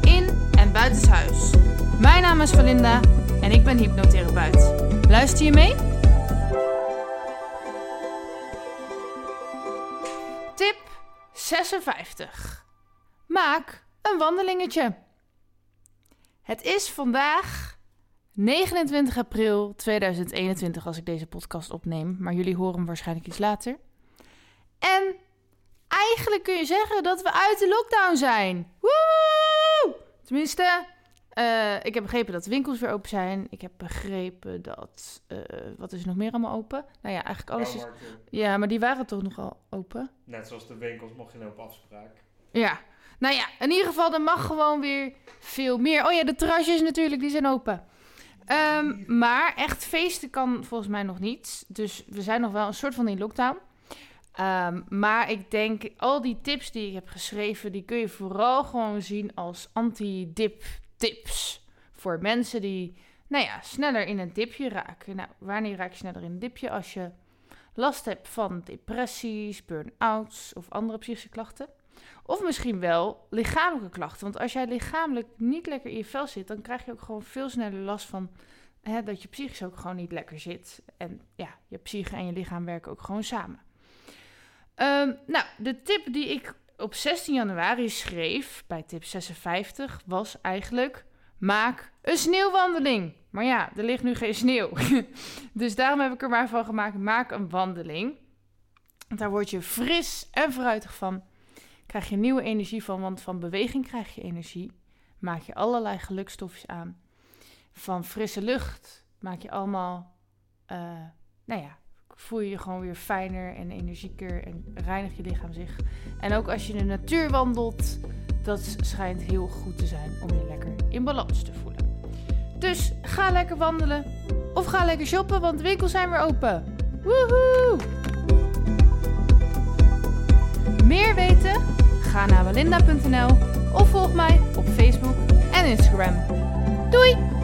in en buitenshuis. Mijn naam is Valinda en ik ben hypnotherapeut. Luister je mee? Tip 56. Maak een wandelingetje. Het is vandaag 29 april 2021 als ik deze podcast opneem, maar jullie horen hem waarschijnlijk iets later. En eigenlijk kun je zeggen dat we uit de lockdown zijn. Woe! Tenminste, uh, ik heb begrepen dat de winkels weer open zijn. Ik heb begrepen dat. Uh, wat is er nog meer allemaal open? Nou ja, eigenlijk alles is. Ja, maar die waren toch nogal open? Net zoals de winkels mocht je op afspraak. Ja. Nou ja, in ieder geval, er mag gewoon weer veel meer. Oh ja, de terrasjes natuurlijk, die zijn open. Um, maar echt feesten kan volgens mij nog niet. Dus we zijn nog wel een soort van in lockdown. Um, maar ik denk, al die tips die ik heb geschreven, die kun je vooral gewoon zien als anti-dip tips. Voor mensen die, nou ja, sneller in een dipje raken. Nou, wanneer raak je sneller in een dipje? Als je last hebt van depressies, burn-outs of andere psychische klachten. Of misschien wel lichamelijke klachten. Want als jij lichamelijk niet lekker in je vel zit, dan krijg je ook gewoon veel sneller last van hè, dat je psychisch ook gewoon niet lekker zit. En ja, je psyche en je lichaam werken ook gewoon samen. Um, nou, de tip die ik op 16 januari schreef bij tip 56 was eigenlijk: maak een sneeuwwandeling. Maar ja, er ligt nu geen sneeuw. dus daarom heb ik er maar van gemaakt: maak een wandeling. Daar word je fris en fruitig van. Krijg je nieuwe energie van, want van beweging krijg je energie. Maak je allerlei gelukstofjes aan. Van frisse lucht maak je allemaal, uh, nou ja, voel je je gewoon weer fijner en energieker en reinig je lichaam zich. En ook als je in de natuur wandelt, dat schijnt heel goed te zijn om je lekker in balans te voelen. Dus ga lekker wandelen of ga lekker shoppen, want de winkels zijn weer open. Woehoe! Meer weten? Ga naar walinda.nl of volg mij op Facebook en Instagram. Doei!